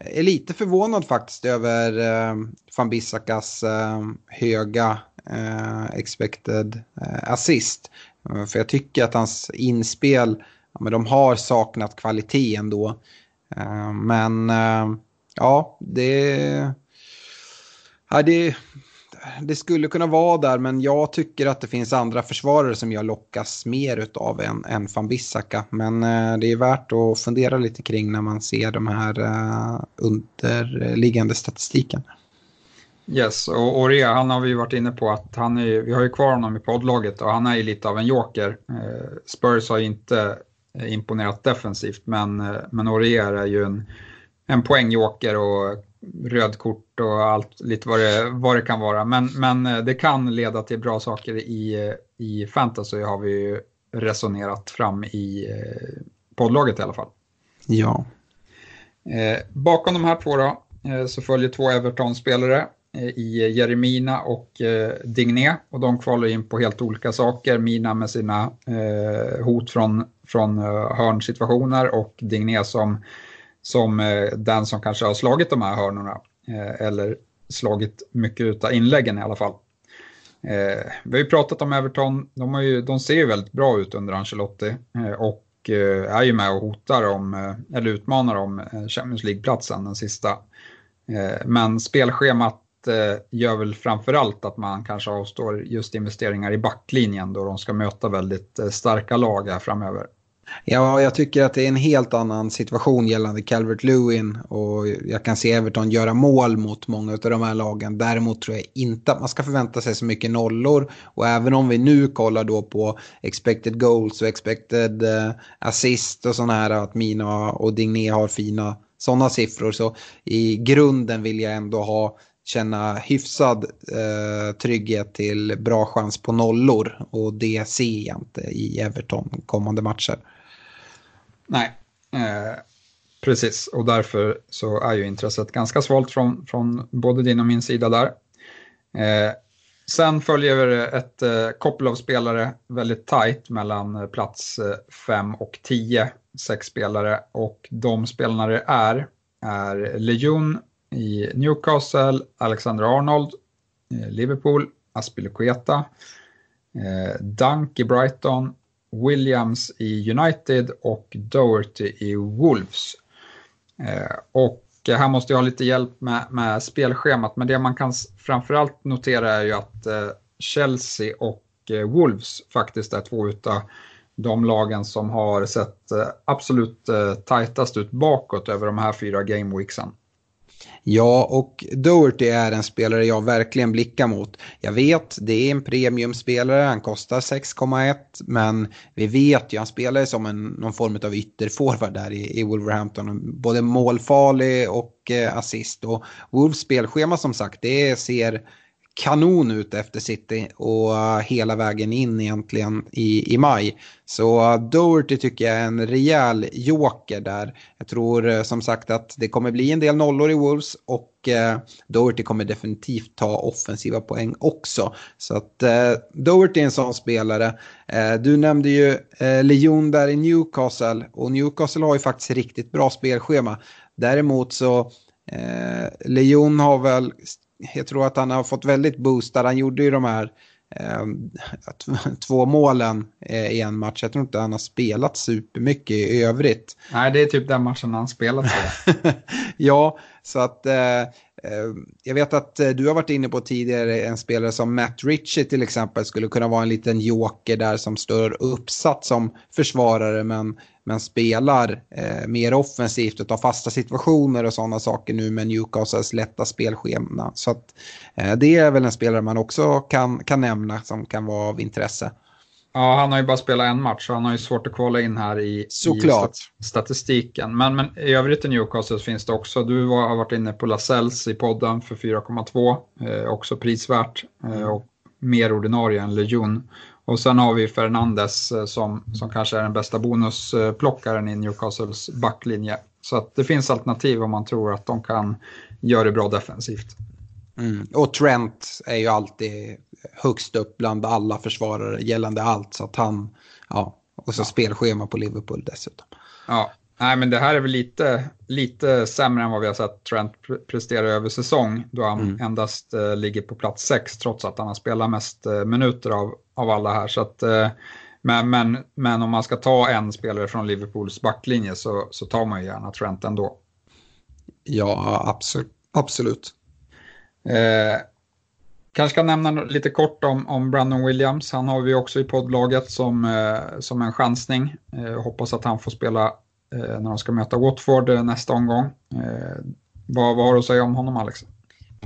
B: Eh, är lite förvånad faktiskt över eh, van Bissakas eh, höga eh, expected eh, assist. Eh, för jag tycker att hans inspel, ja, men de har saknat kvalitet ändå. Eh, men eh, ja, det, ja, det, det skulle kunna vara där, men jag tycker att det finns andra försvarare som jag lockas mer av än, än van Bissaka. Men eh, det är värt att fundera lite kring när man ser de här eh, underliggande statistiken.
C: Yes, och Orea, han har vi varit inne på att han är, vi har ju kvar honom i poddlaget och han är ju lite av en joker. Eh, Spurs har ju inte eh, imponerat defensivt, men, eh, men Orea är ju en, en poängjoker och rödkort och allt lite vad det, vad det kan vara. Men, men eh, det kan leda till bra saker i, i fantasy har vi ju resonerat fram i eh, poddlaget i alla fall.
B: Ja.
C: Eh, bakom de här två då, eh, så följer två Everton-spelare eh, i Jeremina och eh, Digné och de kvalar in på helt olika saker. Mina med sina eh, hot från, från hörnsituationer och Digné som som eh, den som kanske har slagit de här hörnorna. Eh, eller slagit mycket av inläggen i alla fall. Eh, vi har ju pratat om Everton, de, har ju, de ser ju väldigt bra ut under Ancelotti eh, och eh, är ju med och hotar om, eh, eller utmanar om Champions League-platsen, den sista. Men spelschemat gör väl framförallt att man kanske avstår just investeringar i backlinjen då de ska möta väldigt starka lag här framöver.
B: Ja, jag tycker att det är en helt annan situation gällande Calvert Lewin och jag kan se Everton göra mål mot många av de här lagen. Däremot tror jag inte att man ska förvänta sig så mycket nollor och även om vi nu kollar då på expected goals och expected eh, assist och sådana här att Mina och Digné har fina sådana siffror så i grunden vill jag ändå ha känna hyfsad eh, trygghet till bra chans på nollor och det ser jag inte i Everton kommande matcher.
C: Nej, eh, precis. Och därför så är ju intresset ganska svalt från, från både din och min sida där. Eh, sen följer ett eh, koppel av spelare väldigt tajt mellan eh, plats eh, 5 och 10, sex spelare. Och de spelarna det är, är Lejon i Newcastle, Alexander Arnold, Liverpool, Aspilicueta, Eh, Dunk i Brighton, Williams i United och Doherty i Wolves. Eh, och eh, här måste jag ha lite hjälp med, med spelschemat, men det man kan framförallt notera är ju att eh, Chelsea och Wolves faktiskt är två utav de lagen som har sett absolut tajtast ut bakåt över de här fyra gameweeksen.
B: Ja, och Doherty är en spelare jag verkligen blickar mot. Jag vet, det är en premiumspelare, han kostar 6,1 men vi vet ju, han spelar som en, någon form av ytterforward där i, i Wolverhampton. Både målfarlig och eh, assist. Och Wolves spelschema som sagt, det ser kanon ut efter City och eh, hela vägen in egentligen i, i maj. Så eh, Doherty tycker jag är en rejäl joker där. Jag tror eh, som sagt att det kommer bli en del nollor i Wolves och Doherty kommer definitivt ta offensiva poäng också. Så att Doherty är en sån spelare. du nämnde ju Leon där i Newcastle och Newcastle har ju faktiskt riktigt bra spelschema. Däremot så Eh, Lejon har väl jag tror att han har fått väldigt boostad. Han gjorde ju de här eh, två målen eh, i en match. Jag tror inte han har spelat supermycket i övrigt.
C: Nej, det är typ den matchen han spelat.
B: ja, så att Eh, Eh, jag vet att eh, du har varit inne på tidigare en spelare som Matt Ritchie till exempel skulle kunna vara en liten joker där som står uppsatt som försvarare men, men spelar eh, mer offensivt och tar fasta situationer och sådana saker nu med Newcastles lätta spelschema. Så att, eh, det är väl en spelare man också kan, kan nämna som kan vara av intresse.
C: Ja, han har ju bara spelat en match så han har ju svårt att kvala in här i,
B: Såklart.
C: i statistiken. Men, men i övrigt i Newcastle finns det också, du var, har varit inne på Lasells i podden för 4,2, eh, också prisvärt eh, och mer ordinarie än Lejon. Och sen har vi Fernandes eh, som, som kanske är den bästa bonusplockaren i Newcastles backlinje. Så att det finns alternativ om man tror att de kan göra det bra defensivt.
B: Mm. Och Trent är ju alltid högst upp bland alla försvarare gällande allt. Så att han, ja, och så ja. spelschema på Liverpool dessutom.
C: Ja, nej men det här är väl lite, lite sämre än vad vi har sett Trent prestera över säsong. Då han mm. endast uh, ligger på plats 6 trots att han har spelat mest uh, minuter av, av alla här. Så att, uh, men, men, men om man ska ta en spelare från Liverpools backlinje så, så tar man ju gärna Trent ändå.
B: Ja, absolut. absolut.
C: Eh, kanske ska nämna lite kort om, om Brandon Williams. Han har vi också i poddlaget som, eh, som en chansning. Eh, hoppas att han får spela eh, när de ska möta Watford eh, nästa omgång. Eh, vad, vad har du att säga om honom Alex?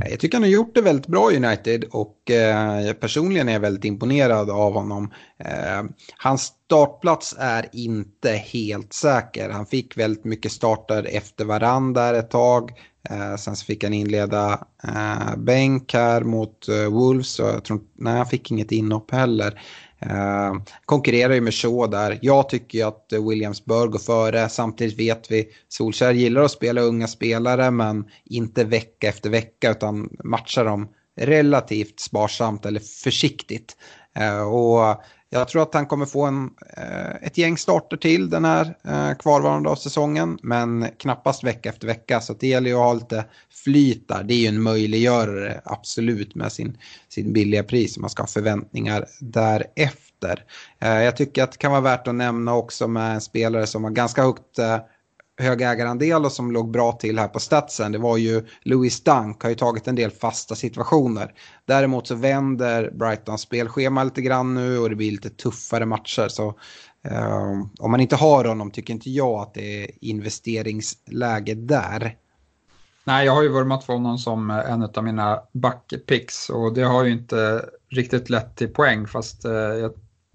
B: Eh, jag tycker han har gjort det väldigt bra i United och eh, personligen är jag väldigt imponerad av honom. Eh, hans startplats är inte helt säker. Han fick väldigt mycket starter efter varandra ett tag. Eh, sen så fick han inleda eh, bänk här mot eh, Wolves och jag tror nej, han fick inget inhopp heller. Eh, konkurrerar ju med Shaw där. Jag tycker ju att Williams bör gå före. Samtidigt vet vi Solskär gillar att spela unga spelare men inte vecka efter vecka utan matchar dem relativt sparsamt eller försiktigt. Eh, och jag tror att han kommer få en, eh, ett gäng starter till den här eh, kvarvarande av säsongen. Men knappast vecka efter vecka. Så det gäller ju att ha lite flyt där. Det är ju en möjliggörare absolut med sin, sin billiga pris. Man ska ha förväntningar därefter. Eh, jag tycker att det kan vara värt att nämna också med en spelare som har ganska högt hög ägarandel och som låg bra till här på statsen, det var ju Louis Dunk har ju tagit en del fasta situationer. Däremot så vänder Brightons spelschema lite grann nu och det blir lite tuffare matcher. Så eh, om man inte har honom tycker inte jag att det är investeringsläge där.
C: Nej, jag har ju vurmat för honom som eh, en av mina backpicks och det har ju inte riktigt lett till poäng fast eh,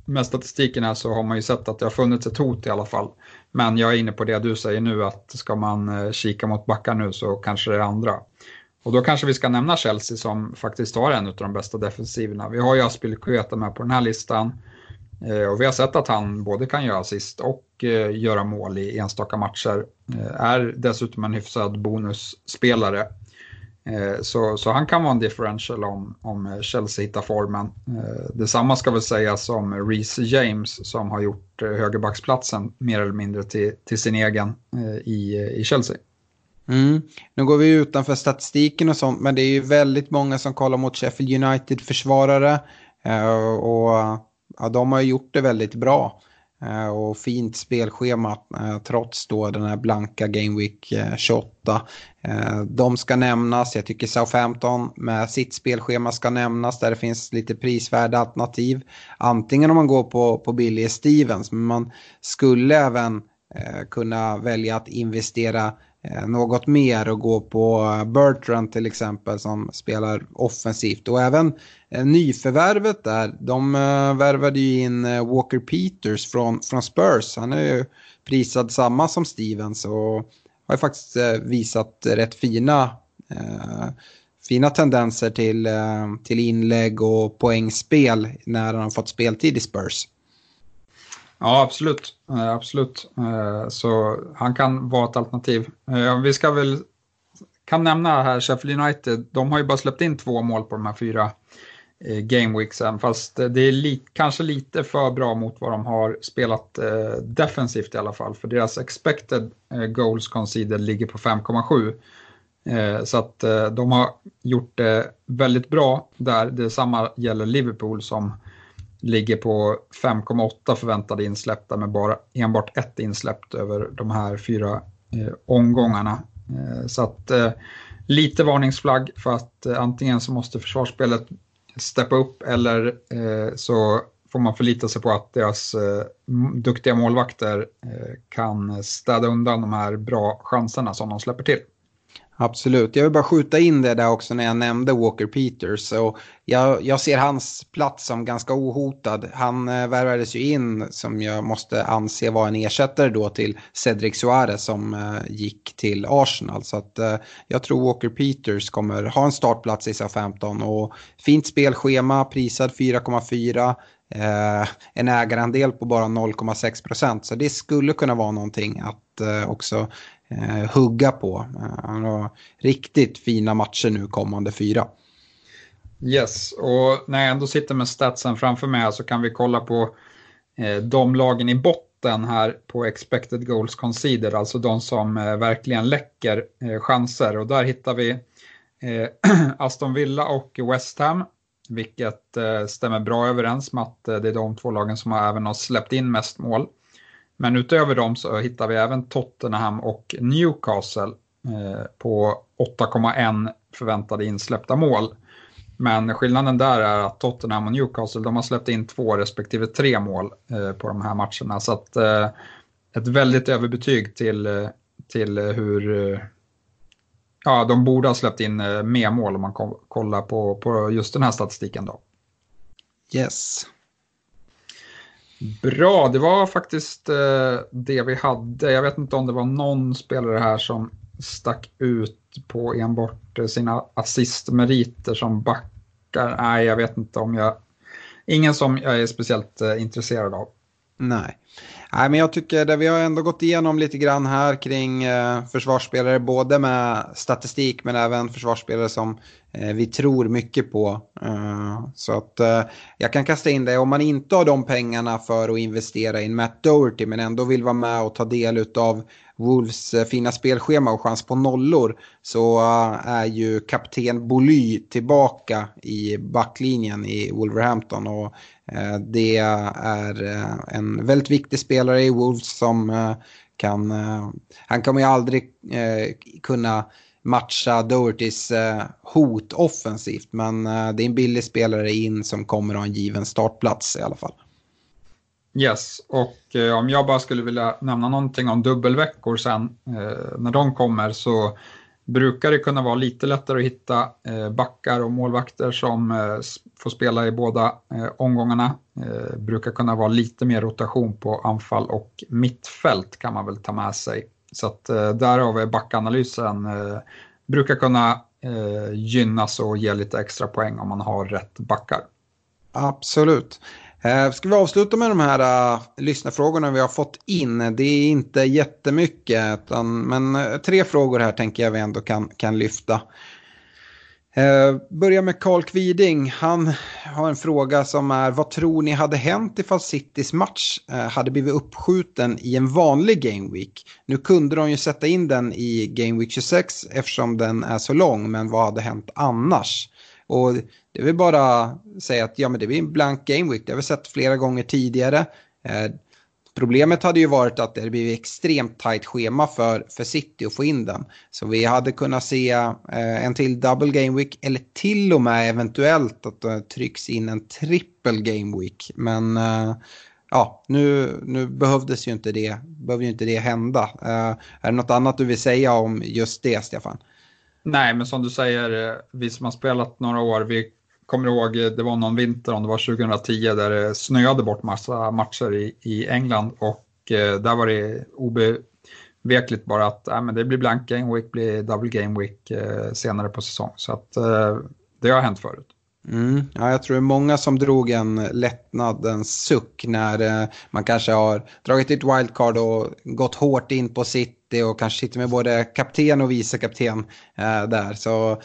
C: med statistiken här så har man ju sett att det har funnits ett hot i alla fall. Men jag är inne på det du säger nu att ska man eh, kika mot backar nu så kanske det är andra. Och då kanske vi ska nämna Chelsea som faktiskt har en av de bästa defensiverna. Vi har ju Aspilicueta med på den här listan. Eh, och vi har sett att han både kan göra assist och eh, göra mål i enstaka matcher. Är dessutom en hyfsad bonusspelare. Eh, så, så han kan vara en differential om, om eh, Chelsea hittar formen. Eh, detsamma ska väl sägas om Reece James som har gjort högerbacksplatsen mer eller mindre till, till sin egen i, i Chelsea.
B: Mm. Nu går vi utanför statistiken och sånt, men det är ju väldigt många som kollar mot Sheffield United-försvarare. Och ja, de har gjort det väldigt bra. Eh, och fint spelschema eh, trots då den här blanka Game Week eh, 28. De ska nämnas, jag tycker Southampton med sitt spelschema ska nämnas där det finns lite prisvärda alternativ. Antingen om man går på, på Billy Stevens, men man skulle även kunna välja att investera Eh, något mer och gå på Bertrand till exempel som spelar offensivt. Och även eh, nyförvärvet där, de eh, värvade ju in Walker Peters från, från Spurs. Han är ju prisad samma som Stevens och har ju faktiskt visat rätt fina, eh, fina tendenser till, eh, till inlägg och poängspel när han har fått speltid i Spurs.
C: Ja, absolut. Eh, absolut. Eh, så han kan vara ett alternativ. Eh, vi ska väl kan nämna här Sheffield United, de har ju bara släppt in två mål på de här fyra eh, gameweeksen, fast eh, det är li kanske lite för bra mot vad de har spelat eh, defensivt i alla fall, för deras expected goals conceded ligger på 5,7. Så att de har gjort det väldigt bra där. Detsamma gäller Liverpool som ligger på 5,8 förväntade insläppta med bara enbart ett insläppt över de här fyra eh, omgångarna. Eh, så att eh, lite varningsflagg för att eh, antingen så måste försvarsspelet steppa upp eller eh, så får man förlita sig på att deras eh, duktiga målvakter eh, kan städa undan de här bra chanserna som de släpper till.
B: Absolut, jag vill bara skjuta in det där också när jag nämnde Walker Peters. Så jag, jag ser hans plats som ganska ohotad. Han eh, värvades ju in som jag måste anse vara en ersättare då till Cedric Suarez som eh, gick till Arsenal. Så att, eh, jag tror Walker Peters kommer ha en startplats i SA-15 och fint spelschema, prisad 4,4. Eh, en ägarandel på bara 0,6 procent. Så det skulle kunna vara någonting att eh, också eh, hugga på. Eh, han har riktigt fina matcher nu kommande fyra.
C: Yes, och när jag ändå sitter med statsen framför mig så kan vi kolla på eh, de lagen i botten här på expected goals conceded, alltså de som eh, verkligen läcker eh, chanser. Och där hittar vi eh, Aston Villa och West Ham, vilket eh, stämmer bra överens med att eh, det är de två lagen som har även har släppt in mest mål. Men utöver dem så hittar vi även Tottenham och Newcastle eh, på 8,1 förväntade insläppta mål. Men skillnaden där är att Tottenham och Newcastle de har släppt in två respektive tre mål eh, på de här matcherna. Så att, eh, ett väldigt överbetyg till, till hur ja, de borde ha släppt in mer mål om man kollar på, på just den här statistiken. Då.
B: Yes.
C: Bra, det var faktiskt eh, det vi hade. Jag vet inte om det var någon spelare här som stack ut på enbart eh, sina assistmeriter som backar. Nej, jag vet inte om jag... Ingen som jag är speciellt eh, intresserad av.
B: Nej. Nej, men jag tycker det. vi har ändå gått igenom lite grann här kring eh, försvarsspelare, både med statistik men även försvarsspelare som eh, vi tror mycket på. Eh, så att eh, jag kan kasta in det, om man inte har de pengarna för att investera i en Matt Doherty men ändå vill vara med och ta del av Wolves eh, fina spelschema och chans på nollor så eh, är ju kapten Boly tillbaka i backlinjen i Wolverhampton och Eh, det är eh, en väldigt viktig spelare i Wolves som eh, kan, han kommer ju aldrig kunna matcha Dohertys hot offensivt. Men det är en billig spelare in som kommer att ha en given startplats i alla fall.
C: Yes, och eh, om jag bara skulle vilja nämna någonting om dubbelveckor sen eh, när de kommer så brukar det kunna vara lite lättare att hitta eh, backar och målvakter som eh, får spela i båda eh, omgångarna. brukar kunna vara lite mer rotation på anfall och mittfält kan man väl ta med sig så att eh, därav är backanalysen brukar kunna gynnas och ge lite extra poäng om man har rätt backar.
B: Absolut. Eh, ska vi avsluta med de här uh, lyssnarfrågorna vi har fått in? Det är inte jättemycket, utan, men uh, tre frågor här tänker jag vi ändå kan, kan lyfta. Uh, börja med Carl Kviding. Han har en fråga som är vad tror ni hade hänt ifall Citys match uh, hade blivit uppskjuten i en vanlig Game Week? Nu kunde de ju sätta in den i Game Week 26 eftersom den är så lång, men vad hade hänt annars? Och det vill bara säga att ja, men det blir en blank game week. Det har vi sett flera gånger tidigare. Eh, Problemet hade ju varit att det blivit extremt tajt schema för, för City att få in den. Så vi hade kunnat se eh, en till double game week eller till och med eventuellt att det trycks in en triple game week. Men eh, ja, nu, nu behövdes ju inte det, behöver ju inte det hända. Eh, är det något annat du vill säga om just det, Stefan?
C: Nej, men som du säger, eh, vi som har spelat några år, vi kommer ihåg, eh, det var någon vinter, om det var 2010, där det snöade bort massa matcher i, i England och eh, där var det obevekligt bara att äh, men det blir blank game week, blir double game week eh, senare på säsong. Så att eh, det har hänt förut.
B: Mm. Ja, jag tror det är många som drog en lättnad, en suck när eh, man kanske har dragit ett wildcard och gått hårt in på City och kanske sitter med både kapten och vice kapten eh, där. Så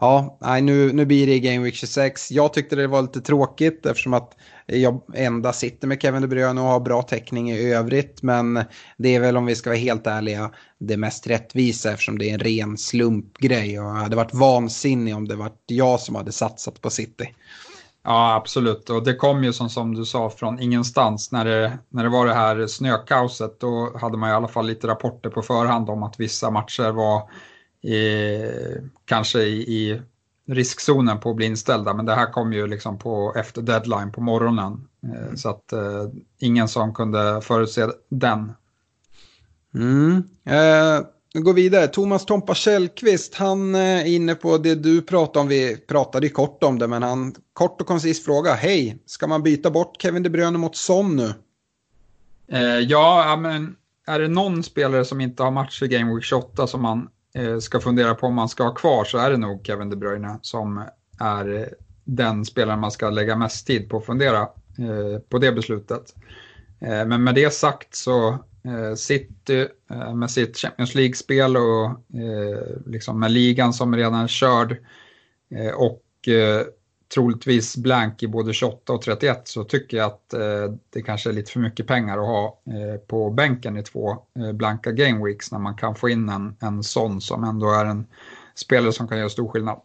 B: Ja, nej, nu, nu blir det i Game Week 26. Jag tyckte det var lite tråkigt eftersom att jag enda sitter med Kevin De Bruyne och har bra täckning i övrigt. Men det är väl om vi ska vara helt ärliga det mest rättvisa eftersom det är en ren slumpgrej. Och jag hade varit vansinnig om det varit jag som hade satsat på City.
C: Ja, absolut. Och det kom ju som, som du sa från ingenstans. När det, när det var det här snökaoset då hade man i alla fall lite rapporter på förhand om att vissa matcher var i, kanske i, i riskzonen på att bli inställda. Men det här kom ju liksom på efter deadline på morgonen. Mm. Så att eh, ingen som kunde förutse den.
B: Mm. Eh, vi går vidare. Thomas Tompa Källqvist, han eh, är inne på det du pratade om. Vi pratade ju kort om det, men han kort och koncis fråga. Hej, ska man byta bort Kevin De Bruyne mot Son nu?
C: Eh, ja, men är det någon spelare som inte har match i Game Week 28 som man Eh, Eh, ska fundera på om man ska ha kvar så är det nog Kevin De Bruyne som är den spelaren man ska lägga mest tid på att fundera eh, på det beslutet. Eh, men med det sagt så City med sitt Champions League-spel och liksom med ligan som redan är körd och troligtvis blank i både 28 och 31 så tycker jag att eh, det kanske är lite för mycket pengar att ha eh, på bänken i två eh, blanka game weeks när man kan få in en, en sån som ändå är en spelare som kan göra stor skillnad.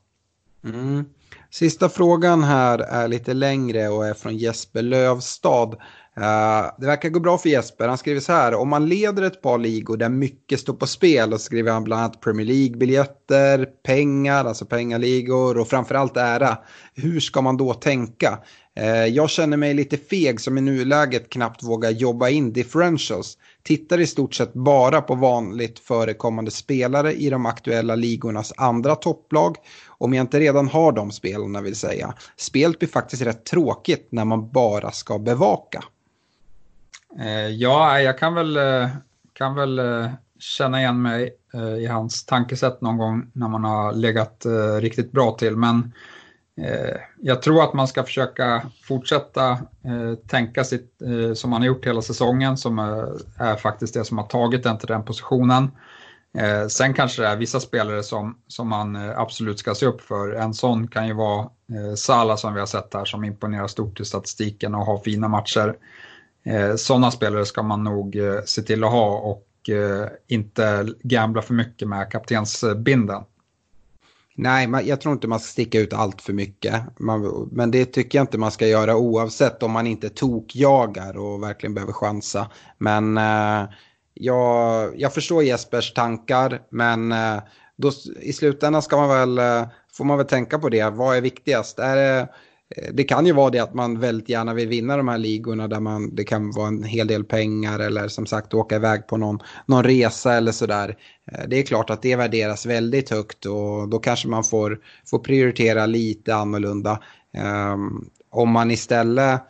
B: Mm. Sista frågan här är lite längre och är från Jesper Lövstad. Uh, det verkar gå bra för Jesper. Han skriver så här. Om man leder ett par ligor där mycket står på spel och skriver han bland annat Premier League-biljetter, pengar, alltså pengaligor och framförallt ära. Hur ska man då tänka? Uh, jag känner mig lite feg som i nuläget knappt vågar jobba in differentials. Tittar i stort sett bara på vanligt förekommande spelare i de aktuella ligornas andra topplag om jag inte redan har de spelarna vill säga. Spelet blir faktiskt rätt tråkigt när man bara ska bevaka.
C: Eh, ja, jag kan väl, eh, kan väl eh, känna igen mig i hans tankesätt någon gång när man har legat riktigt bra till. Men jag tror att man ska försöka fortsätta tänka sitt, som man har gjort hela säsongen, som är faktiskt det som har tagit en till den positionen. Sen kanske det är vissa spelare som, som man absolut ska se upp för. En sån kan ju vara Sala som vi har sett här som imponerar stort i statistiken och har fina matcher. Eh, Sådana spelare ska man nog eh, se till att ha och eh, inte gambla för mycket med kaptensbinden.
B: Nej, jag tror inte man ska sticka ut allt för mycket. men det tycker jag inte man ska göra oavsett om man inte tokjagar och verkligen behöver chansa. Men eh, jag, jag förstår Jespers tankar, men eh, då, i slutändan ska man väl, eh, får man väl tänka på det. Vad är viktigast? Är det Eh, det kan ju vara det att man väldigt gärna vill vinna de här ligorna där man, det kan vara en hel del pengar eller som sagt åka iväg på någon, någon resa eller sådär. Eh, det är klart att det värderas väldigt högt och då kanske man får, får prioritera lite annorlunda. Um, om man istället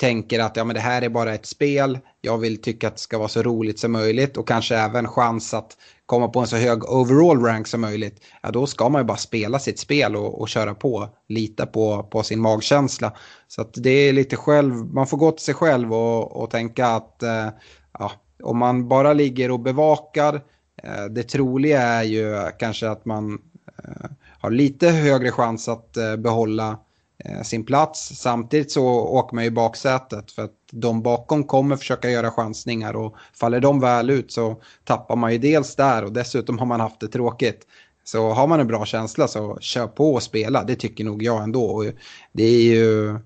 B: tänker att ja, men det här är bara ett spel, jag vill tycka att det ska vara så roligt som möjligt och kanske även chans att komma på en så hög overall rank som möjligt, ja, då ska man ju bara spela sitt spel och, och köra på, lita på, på sin magkänsla. Så att det är lite själv, man får gå till sig själv och, och tänka att eh, ja, om man bara ligger och bevakar, eh, det troliga är ju kanske att man eh, har lite högre chans att eh, behålla Eh, Eh, sin plats. Samtidigt så åker man ju baksätet för att de bakom kommer försöka göra chansningar och faller de väl ut så tappar man ju dels där och dessutom har man haft det tråkigt. Så har man en bra känsla så kör på och spela, det tycker nog jag ändå. Och det är ju,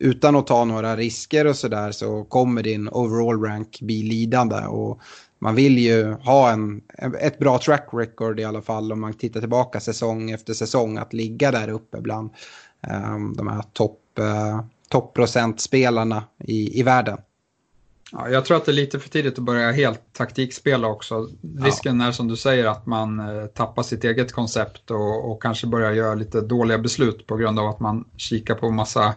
B: utan att ta några risker och sådär så kommer din overall rank bli lidande. Och man vill ju ha en, ett bra track record i alla fall om man tittar tillbaka säsong efter säsong att ligga där uppe bland de här topp uh, topprocentspelarna i, i världen.
C: Ja, jag tror att det är lite för tidigt att börja helt taktikspela också. Risken ja. är som du säger att man eh, tappar sitt eget koncept och, och, kanske börjar göra lite dåliga beslut på grund av att man kikar på massa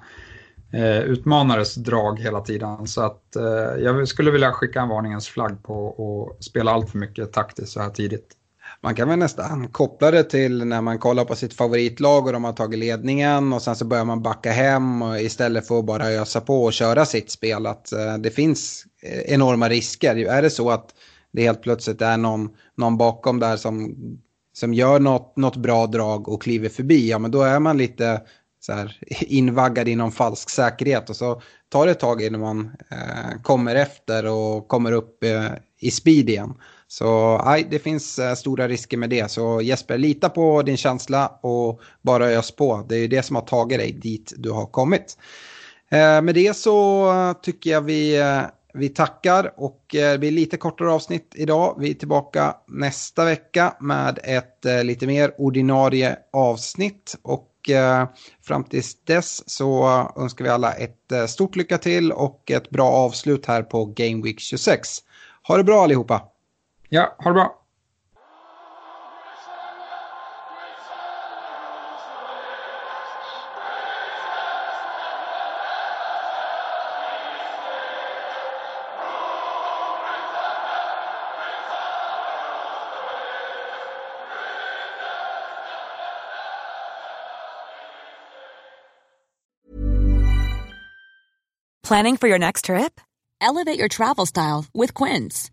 C: eh, utmanares drag hela tiden. Så att eh, jag skulle vilja skicka en varningens flagg på att spela allt för mycket taktiskt så här tidigt.
B: Man kan väl nästan koppla det till när man kollar på sitt favoritlag och de har tagit ledningen och sen så börjar man backa hem och istället för att bara ösa på och köra sitt spel. Att eh, det finns eh, enorma risker. Är det så att det helt plötsligt är någon, någon bakom där som, som gör något, något bra drag och kliver förbi, ja men då är man lite så här, invaggad i någon falsk säkerhet och så tar det ett tag innan man eh, kommer efter och kommer upp eh, i speed igen. Så aj, det finns eh, stora risker med det. Så Jesper, lita på din känsla och bara ös på. Det är det som har tagit dig dit du har kommit. Eh, med det så tycker jag vi, eh, vi tackar och det blir lite kortare avsnitt idag. Vi är tillbaka nästa vecka med ett lite mer ordinarie avsnitt. Och fram tills dess så önskar vi alla ett stort lycka till och ett bra avslut här på Game Week 26. Ha det bra allihopa!
C: Ja, ha det bra.
D: Planning for your next trip? Elevate your travel style with Quince.